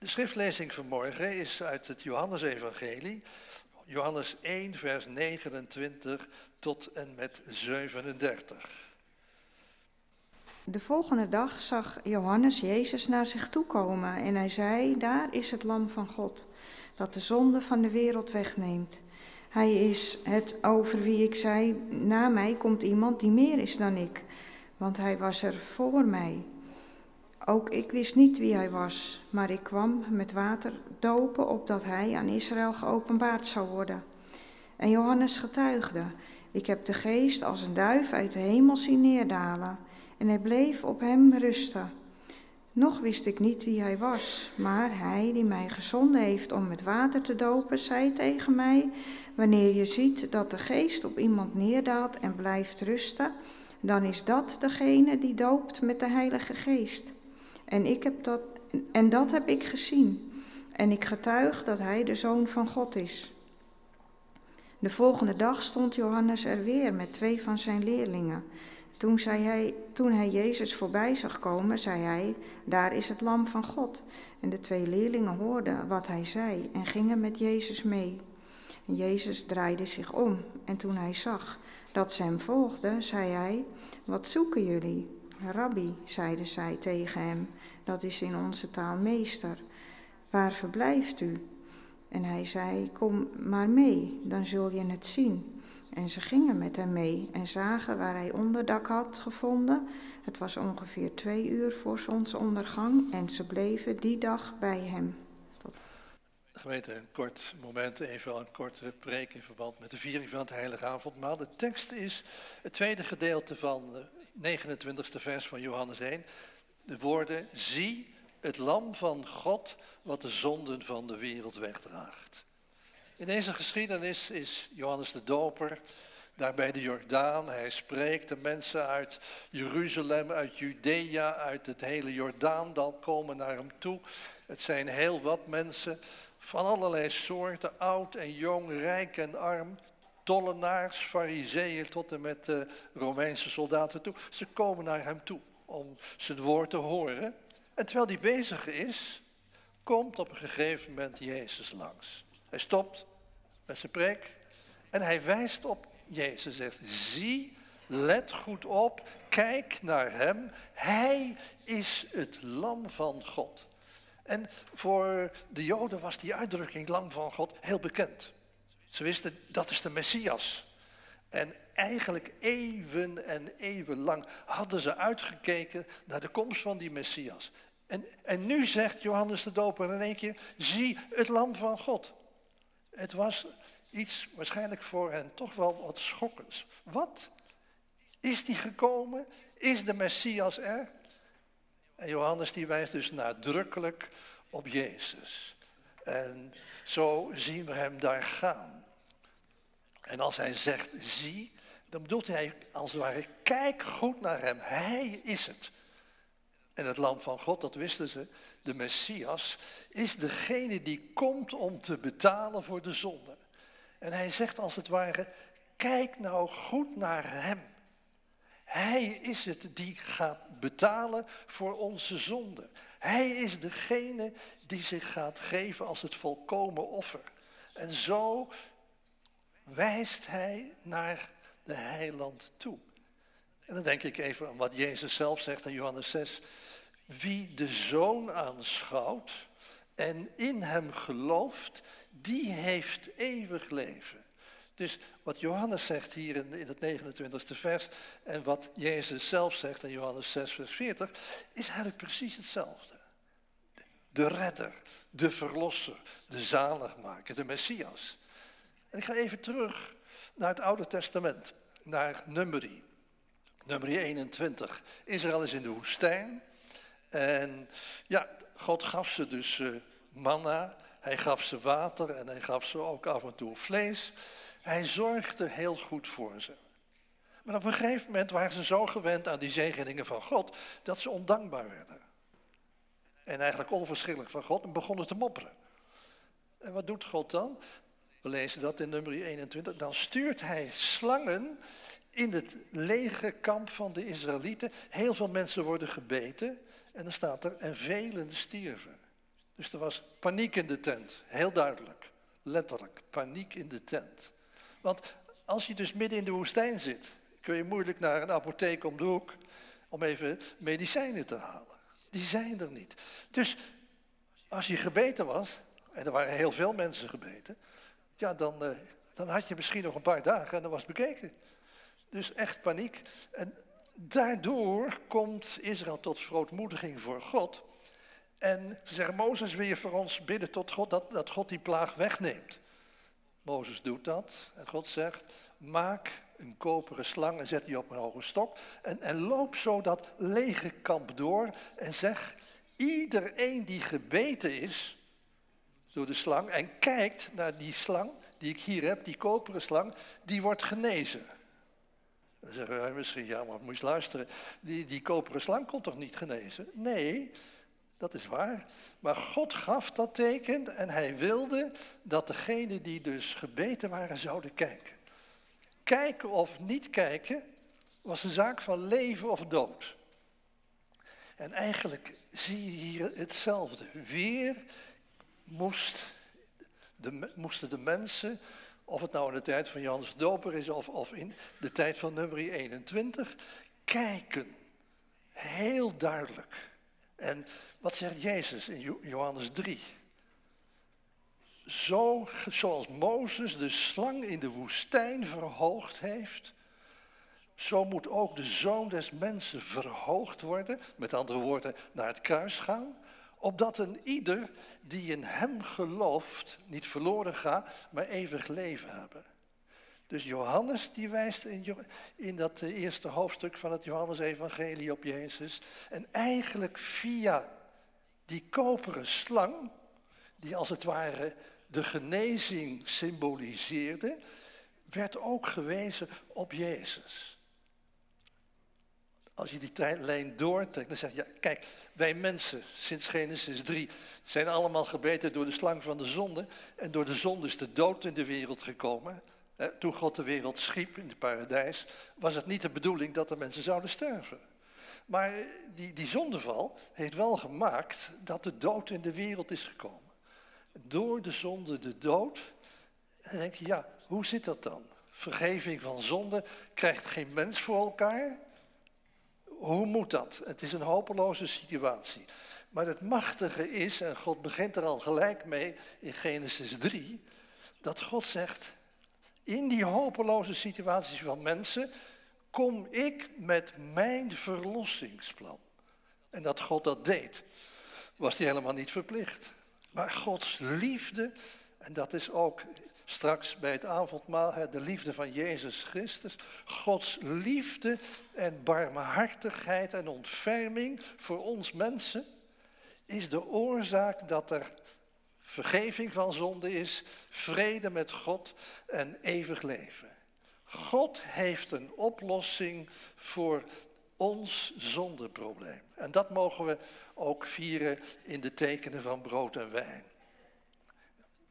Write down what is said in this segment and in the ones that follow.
De schriftlezing vanmorgen is uit het Johannesevangelie, Johannes 1, vers 29 tot en met 37. De volgende dag zag Johannes Jezus naar zich toe komen en hij zei, daar is het lam van God, dat de zonde van de wereld wegneemt. Hij is het over wie ik zei, na mij komt iemand die meer is dan ik, want hij was er voor mij. Ook ik wist niet wie hij was, maar ik kwam met water dopen opdat hij aan Israël geopenbaard zou worden. En Johannes getuigde, ik heb de geest als een duif uit de hemel zien neerdalen, en hij bleef op hem rusten. Nog wist ik niet wie hij was, maar hij die mij gezonden heeft om met water te dopen, zei tegen mij, wanneer je ziet dat de geest op iemand neerdaalt en blijft rusten, dan is dat degene die doopt met de Heilige Geest. En, ik heb dat, en dat heb ik gezien. En ik getuig dat hij de zoon van God is. De volgende dag stond Johannes er weer met twee van zijn leerlingen. Toen, zei hij, toen hij Jezus voorbij zag komen, zei hij: Daar is het Lam van God. En de twee leerlingen hoorden wat hij zei en gingen met Jezus mee. En Jezus draaide zich om en toen hij zag dat ze hem volgden, zei hij: Wat zoeken jullie? Rabbi, zeiden zij tegen hem, dat is in onze taal meester. Waar verblijft u? En hij zei: Kom maar mee, dan zul je het zien. En ze gingen met hem mee en zagen waar hij onderdak had gevonden. Het was ongeveer twee uur voor zonsondergang en ze bleven die dag bij hem. Tot... Gemeente, een kort moment, even een korte preek in verband met de viering van het Heilige Avondmaal. De tekst is het tweede gedeelte van de 29e vers van Johannes 1 de woorden, zie het lam van God wat de zonden van de wereld wegdraagt. In deze geschiedenis is Johannes de Doper daar bij de Jordaan. Hij spreekt de mensen uit Jeruzalem, uit Judea, uit het hele Jordaandal komen naar hem toe. Het zijn heel wat mensen van allerlei soorten, oud en jong, rijk en arm, tollenaars, fariseeën tot en met de Romeinse soldaten toe. Ze komen naar hem toe om zijn woord te horen. En terwijl hij bezig is, komt op een gegeven moment Jezus langs. Hij stopt met zijn preek en hij wijst op Jezus. Zegt, zie, let goed op, kijk naar hem. Hij is het lam van God. En voor de Joden was die uitdrukking lam van God heel bekend. Ze wisten, dat is de Messias. En eigenlijk even en even lang hadden ze uitgekeken naar de komst van die Messias. En, en nu zegt Johannes de Doper in één keer, zie het lam van God. Het was iets waarschijnlijk voor hen toch wel wat schokkends. Wat? Is die gekomen? Is de Messias er? En Johannes die wijst dus nadrukkelijk op Jezus. En zo zien we hem daar gaan. En als hij zegt, zie, dan bedoelt hij als het ware, kijk goed naar hem. Hij is het. En het lam van God, dat wisten ze, de Messias, is degene die komt om te betalen voor de zonde. En hij zegt als het ware, kijk nou goed naar hem. Hij is het die gaat betalen voor onze zonde. Hij is degene die zich gaat geven als het volkomen offer. En zo wijst hij naar de heiland toe. En dan denk ik even aan wat Jezus zelf zegt in Johannes 6. Wie de zoon aanschouwt en in hem gelooft, die heeft eeuwig leven. Dus wat Johannes zegt hier in, in het 29e vers en wat Jezus zelf zegt in Johannes 6, vers 40, is eigenlijk precies hetzelfde. De redder, de verlosser, de zaligmaker, de Messias. En ik ga even terug naar het Oude Testament, naar Numeri. Numeri 21. Israël is in de woestijn. En ja, God gaf ze dus uh, manna, hij gaf ze water en hij gaf ze ook af en toe vlees. Hij zorgde heel goed voor ze. Maar op een gegeven moment waren ze zo gewend aan die zegeningen van God dat ze ondankbaar werden. En eigenlijk onverschillig van God en begonnen te mopperen. En wat doet God dan? We lezen dat in nummer 21. Dan stuurt hij slangen in het lege kamp van de Israëlieten. Heel veel mensen worden gebeten. En dan staat er, en velen stierven. Dus er was paniek in de tent, heel duidelijk. Letterlijk, paniek in de tent. Want als je dus midden in de woestijn zit, kun je moeilijk naar een apotheek om de hoek om even medicijnen te halen. Die zijn er niet. Dus als je gebeten was, en er waren heel veel mensen gebeten, ja, dan, uh, dan had je misschien nog een paar dagen en dan was het bekeken. Dus echt paniek. En daardoor komt Israël tot verootmoediging voor God. En ze zeggen, Mozes, wil je voor ons bidden tot God dat, dat God die plaag wegneemt? Mozes doet dat en God zegt, maak een koperen slang en zet die op een hoge stok. En, en loop zo dat lege kamp door en zeg, iedereen die gebeten is door de slang en kijkt naar die slang die ik hier heb, die koperen slang, die wordt genezen. Dan zeggen wij misschien, ja, maar moet je luisteren, die, die koperen slang kon toch niet genezen? Nee, dat is waar. Maar God gaf dat teken en hij wilde dat degenen die dus gebeten waren zouden kijken. Kijken of niet kijken was een zaak van leven of dood. En eigenlijk zie je hier hetzelfde. Weer moest de, moesten de mensen, of het nou in de tijd van Johannes Doper is of, of in de tijd van nummer 21, kijken. Heel duidelijk. En wat zegt Jezus in Johannes 3? Zo, zoals Mozes de slang in de woestijn verhoogd heeft, zo moet ook de zoon des mensen verhoogd worden, met andere woorden naar het kruis gaan, opdat een ieder die in hem gelooft niet verloren gaat, maar eeuwig leven hebben. Dus Johannes die wijst in, in dat eerste hoofdstuk van het Johannes-evangelie op Jezus. En eigenlijk via die koperen slang, die als het ware de genezing symboliseerde, werd ook gewezen op Jezus. Als je die lijn doortrekt, dan zeg je, kijk, wij mensen sinds Genesis 3 zijn allemaal gebeten door de slang van de zonde. En door de zonde is de dood in de wereld gekomen. Toen God de wereld schiep in het paradijs, was het niet de bedoeling dat de mensen zouden sterven. Maar die, die zondeval heeft wel gemaakt dat de dood in de wereld is gekomen. Door de zonde de dood. En dan denk je, ja, hoe zit dat dan? Vergeving van zonde krijgt geen mens voor elkaar. Hoe moet dat? Het is een hopeloze situatie. Maar het machtige is, en God begint er al gelijk mee in Genesis 3, dat God zegt, in die hopeloze situatie van mensen kom ik met mijn verlossingsplan. En dat God dat deed, was hij helemaal niet verplicht. Maar Gods liefde, en dat is ook straks bij het avondmaal de liefde van Jezus Christus. Gods liefde en barmhartigheid en ontferming voor ons mensen is de oorzaak dat er vergeving van zonde is, vrede met God en eeuwig leven. God heeft een oplossing voor ons zondeprobleem. En dat mogen we ook vieren in de tekenen van brood en wijn.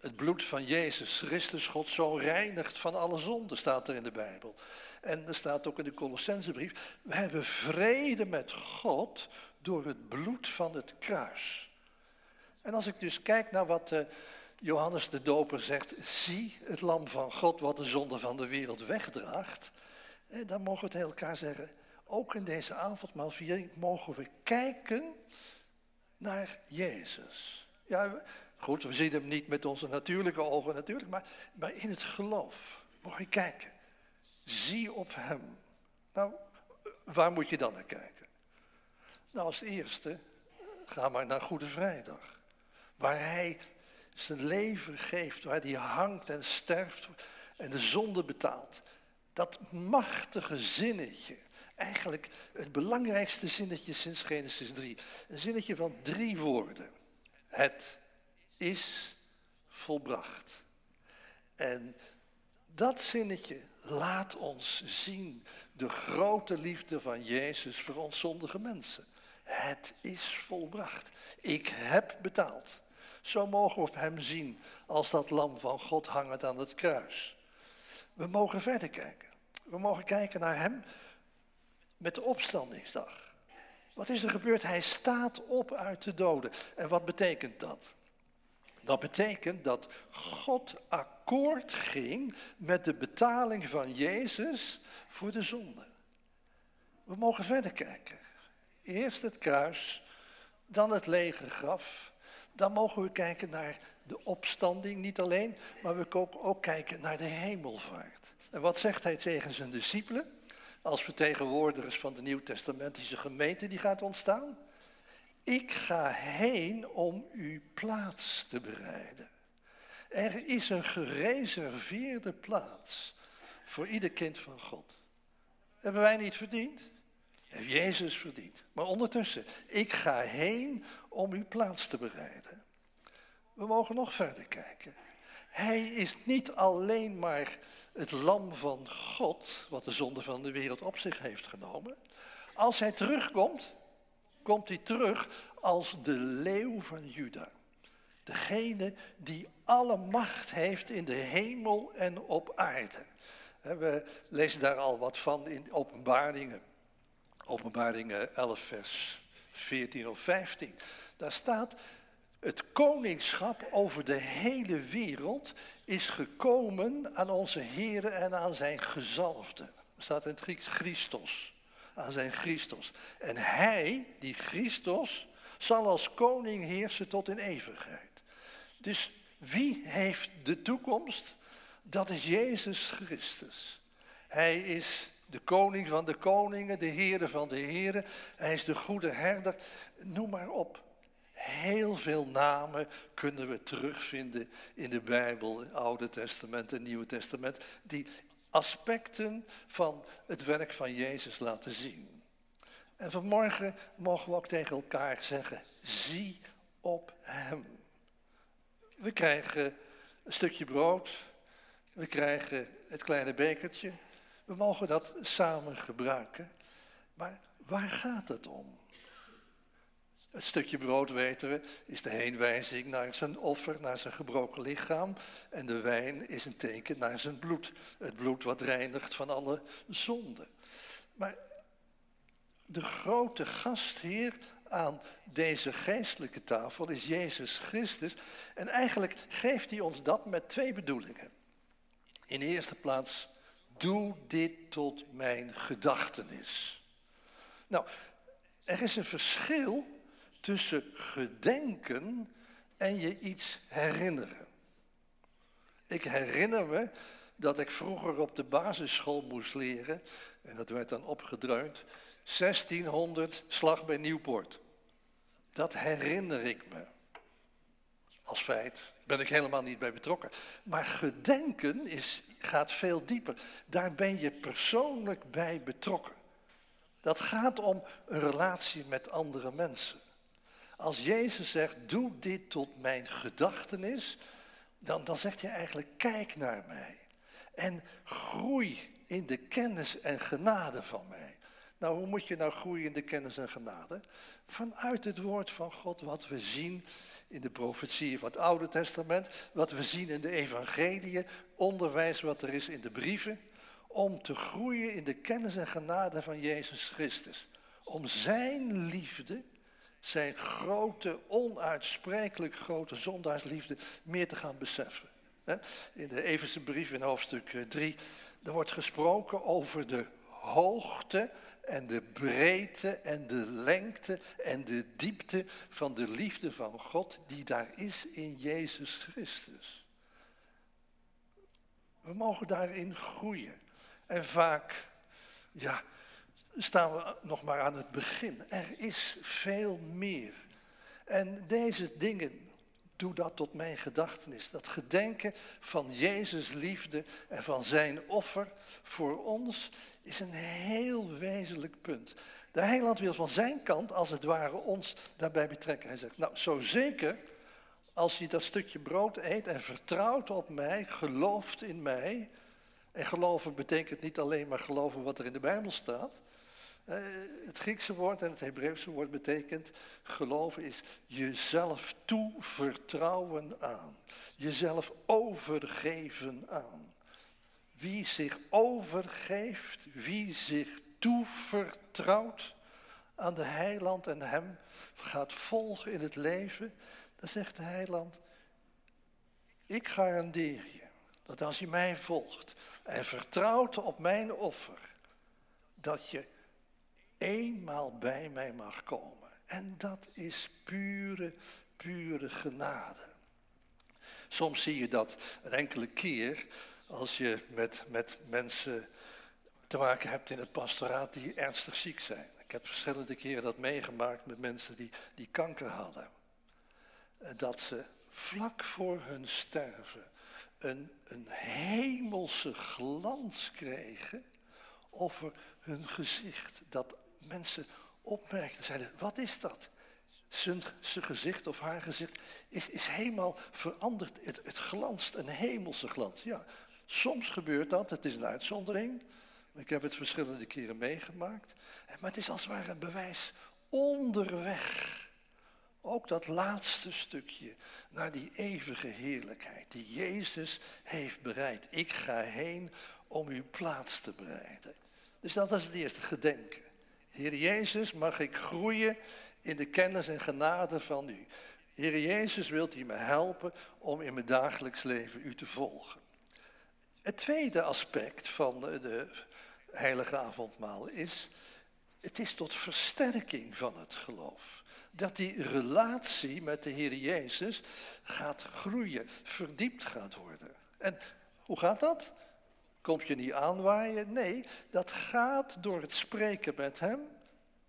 Het bloed van Jezus Christus, God zo reinigt van alle zonde, staat er in de Bijbel. En er staat ook in de Colossensebrief, we hebben vrede met God door het bloed van het kruis. En als ik dus kijk naar wat uh, Johannes de Doper zegt, zie het lam van God wat de zonde van de wereld wegdraagt, eh, dan mogen we tegen elkaar zeggen, ook in deze avondmaalviering mogen we kijken naar Jezus. Ja, goed, we zien hem niet met onze natuurlijke ogen natuurlijk, maar, maar in het geloof. Mogen je kijken. Zie op hem. Nou, waar moet je dan naar kijken? Nou, als eerste, ga maar naar Goede Vrijdag. Waar hij zijn leven geeft, waar hij hangt en sterft en de zonde betaalt. Dat machtige zinnetje, eigenlijk het belangrijkste zinnetje sinds Genesis 3. Een zinnetje van drie woorden. Het is volbracht. En dat zinnetje laat ons zien de grote liefde van Jezus voor ons zondige mensen. Het is volbracht. Ik heb betaald. Zo mogen we hem zien als dat lam van God hangend aan het kruis. We mogen verder kijken. We mogen kijken naar hem met de opstandingsdag. Wat is er gebeurd? Hij staat op uit de doden. En wat betekent dat? Dat betekent dat God akkoord ging met de betaling van Jezus voor de zonde. We mogen verder kijken. Eerst het kruis, dan het lege graf. Dan mogen we kijken naar de opstanding, niet alleen, maar we ook, ook kijken naar de hemelvaart. En wat zegt hij tegen zijn discipelen? Als vertegenwoordigers van de Nieuw-Testamentische gemeente die gaat ontstaan. Ik ga heen om u plaats te bereiden. Er is een gereserveerde plaats voor ieder kind van God. Hebben wij niet verdiend? Heeft Jezus verdiend. Maar ondertussen, ik ga heen om u plaats te bereiden. We mogen nog verder kijken. Hij is niet alleen maar het lam van God, wat de zonde van de wereld op zich heeft genomen. Als hij terugkomt, komt hij terug als de leeuw van Juda. Degene die alle macht heeft in de hemel en op aarde. We lezen daar al wat van in openbaringen. Openbaringen 11 vers 14 of 15. Daar staat, het koningschap over de hele wereld is gekomen aan onze Here en aan zijn gezalfde. Er staat in het Grieks Christos, aan zijn Christos. En hij, die Christos, zal als koning heersen tot in eeuwigheid. Dus wie heeft de toekomst? Dat is Jezus Christus. Hij is de koning van de koningen, de Heere van de heren. Hij is de goede herder. Noem maar op. Heel veel namen kunnen we terugvinden in de Bijbel, Oude Testament en Nieuwe Testament, die aspecten van het werk van Jezus laten zien. En vanmorgen mogen we ook tegen elkaar zeggen, zie op Hem. We krijgen een stukje brood, we krijgen het kleine bekertje, we mogen dat samen gebruiken. Maar waar gaat het om? Het stukje brood, weten we, is de heenwijzing naar zijn offer, naar zijn gebroken lichaam. En de wijn is een teken naar zijn bloed. Het bloed wat reinigt van alle zonde. Maar de grote gastheer aan deze geestelijke tafel is Jezus Christus. En eigenlijk geeft hij ons dat met twee bedoelingen. In de eerste plaats, doe dit tot mijn gedachtenis. Nou, er is een verschil tussen gedenken en je iets herinneren. Ik herinner me dat ik vroeger op de basisschool moest leren, en dat werd dan opgedreund, 1600 slag bij Nieuwpoort. Dat herinner ik me. Als feit ben ik helemaal niet bij betrokken. Maar gedenken is, gaat veel dieper. Daar ben je persoonlijk bij betrokken. Dat gaat om een relatie met andere mensen. Als Jezus zegt, doe dit tot mijn gedachtenis, dan, dan zegt hij eigenlijk, kijk naar mij. En groei in de kennis en genade van mij. Nou, hoe moet je nou groeien in de kennis en genade? Vanuit het woord van God, wat we zien in de profetieën van het Oude Testament, wat we zien in de evangeliën, onderwijs wat er is in de brieven, om te groeien in de kennis en genade van Jezus Christus. Om zijn liefde zijn grote, onuitsprekelijk grote zondaarsliefde meer te gaan beseffen. In de Everse brief in hoofdstuk 3, eh, er wordt gesproken over de hoogte en de breedte en de lengte en de diepte van de liefde van God die daar is in Jezus Christus. We mogen daarin groeien. En vaak, ja, staan we nog maar aan het begin. Er is veel meer. En deze dingen, doe dat tot mijn gedachtenis. Dat gedenken van Jezus liefde en van zijn offer voor ons is een heel wezenlijk punt. De heiland wil van zijn kant, als het ware, ons daarbij betrekken. Hij zegt, nou, zo zeker als je dat stukje brood eet en vertrouwt op mij, gelooft in mij. En geloven betekent niet alleen maar geloven wat er in de Bijbel staat. Eh, het Griekse woord en het Hebreeuwse woord betekent geloven is jezelf toevertrouwen aan. Jezelf overgeven aan. Wie zich overgeeft, wie zich toevertrouwt aan de heiland en hem gaat volgen in het leven, dan zegt de heiland, ik garandeer je dat als je mij volgt en vertrouwt op mijn offer, dat je eenmaal bij mij mag komen. En dat is pure, pure genade. Soms zie je dat een enkele keer als je met, met mensen te maken hebt in het pastoraat die ernstig ziek zijn. Ik heb verschillende keren dat meegemaakt met mensen die, die kanker hadden. Dat ze vlak voor hun sterven een, een hemelse glans kregen over hun gezicht. Dat mensen opmerkten, zeiden, wat is dat? Zijn, gezicht of haar gezicht is, is helemaal veranderd. Het, het glanst, een hemelse glans. Ja, soms gebeurt dat, het is een uitzondering. Ik heb het verschillende keren meegemaakt. Maar het is als het ware een bewijs onderweg. Ook dat laatste stukje naar die eeuwige heerlijkheid die Jezus heeft bereid. Ik ga heen om uw plaats te bereiden. Dus dat is het eerste gedenken. Heer Jezus, mag ik groeien in de kennis en genade van u. Heer Jezus, wilt u me helpen om in mijn dagelijks leven u te volgen. Het tweede aspect van de heilige avondmaal is, het is tot versterking van het geloof. Dat die relatie met de Heer Jezus gaat groeien, verdiept gaat worden. En hoe gaat dat? Kom je niet aanwaaien? Nee, dat gaat door het spreken met Hem,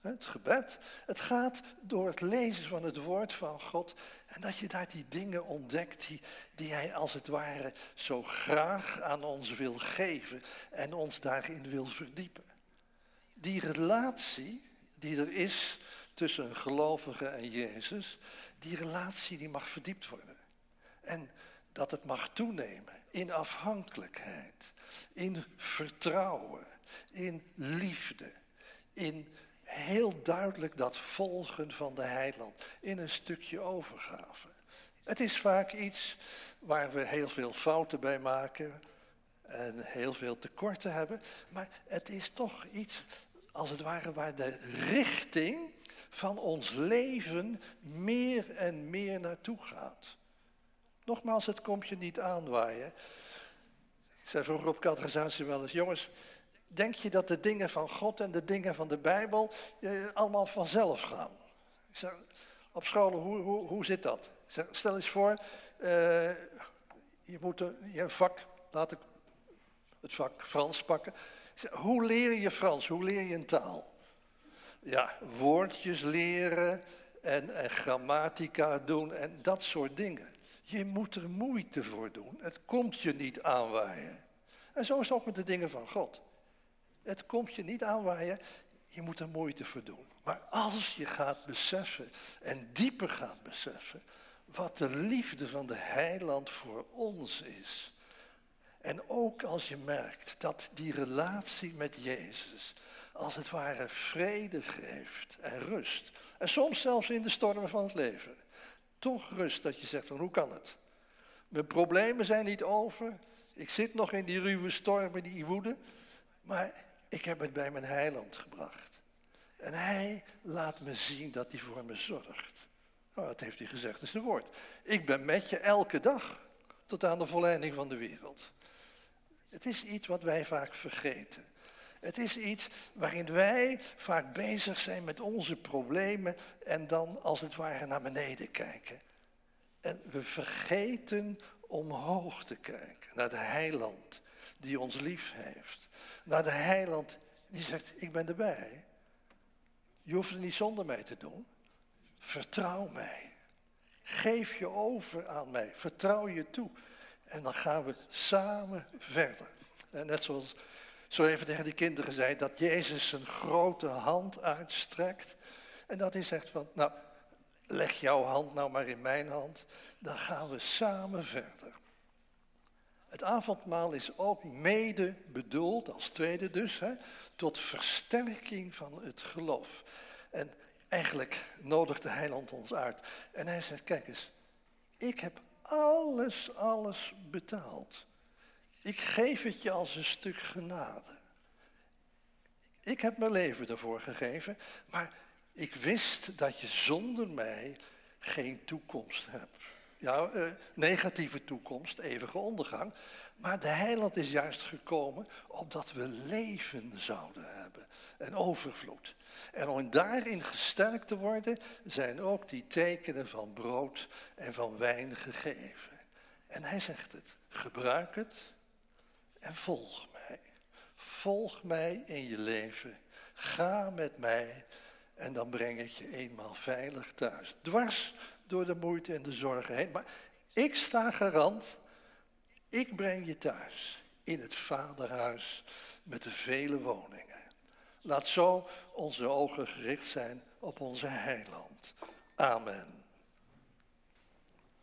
het gebed. Het gaat door het lezen van het woord van God. En dat je daar die dingen ontdekt die, die Hij als het ware zo graag aan ons wil geven en ons daarin wil verdiepen. Die relatie die er is tussen een gelovige en Jezus, die relatie die mag verdiept worden. En dat het mag toenemen in afhankelijkheid, in vertrouwen, in liefde, in heel duidelijk dat volgen van de heiland, in een stukje overgave. Het is vaak iets waar we heel veel fouten bij maken en heel veel tekorten hebben, maar het is toch iets als het ware waar de richting van ons leven meer en meer naartoe gaat. Nogmaals, het komt je niet aanwaaien. Ik zei vroeger op catechisatie wel eens, jongens, denk je dat de dingen van God en de dingen van de Bijbel eh, allemaal vanzelf gaan? Ik op school, hoe, hoe, hoe zit dat? Stel eens voor, uh, je moet een, je vak, laat ik het vak Frans pakken. Hoe leer je Frans? Hoe leer je een taal? Ja, woordjes leren en, en grammatica doen en dat soort dingen. Je moet er moeite voor doen. Het komt je niet aanwaaien. En zo is het ook met de dingen van God. Het komt je niet aanwaaien, je moet er moeite voor doen. Maar als je gaat beseffen en dieper gaat beseffen wat de liefde van de heiland voor ons is. En ook als je merkt dat die relatie met Jezus als het ware vrede geeft en rust. En soms zelfs in de stormen van het leven. Toch rust dat je zegt, hoe kan het? Mijn problemen zijn niet over. Ik zit nog in die ruwe stormen, die woede. Maar ik heb het bij mijn heiland gebracht. En hij laat me zien dat hij voor me zorgt. Nou, dat heeft hij gezegd in zijn woord. Ik ben met je elke dag tot aan de volleinding van de wereld. Het is iets wat wij vaak vergeten. Het is iets waarin wij vaak bezig zijn met onze problemen en dan als het ware naar beneden kijken. En we vergeten omhoog te kijken naar de heiland die ons lief heeft naar de heiland die zegt, ik ben erbij. Je hoeft het niet zonder mij te doen. Vertrouw mij. Geef je over aan mij. Vertrouw je toe. En dan gaan we samen verder. En net zoals zo even tegen die kinderen zei, dat Jezus zijn grote hand uitstrekt. En dat hij zegt van, nou, leg jouw hand nou maar in mijn hand. Dan gaan we samen verder. Het avondmaal is ook mede bedoeld, als tweede dus, hè, tot versterking van het geloof. En eigenlijk nodigt de heiland ons uit. En hij zegt, kijk eens, ik heb alles, alles betaald. Ik geef het je als een stuk genade. Ik heb mijn leven ervoor gegeven, maar Ik wist dat je zonder mij geen toekomst hebt. Ja, eh, negatieve toekomst, eeuwige ondergang. Maar de heiland is juist gekomen opdat we leven zouden hebben. En overvloed. En om daarin gesterkt te worden, zijn ook die tekenen van brood en van wijn gegeven. En hij zegt het, gebruik het en volg mij. Volg mij in je leven. Ga met mij en dan breng ik je eenmaal veilig thuis. Dwars door de moeite en de zorgen heen. Maar ik sta garant, ik breng je thuis in het vaderhuis met de vele woningen. Laat zo onze ogen gericht zijn op onze heiland. Amen.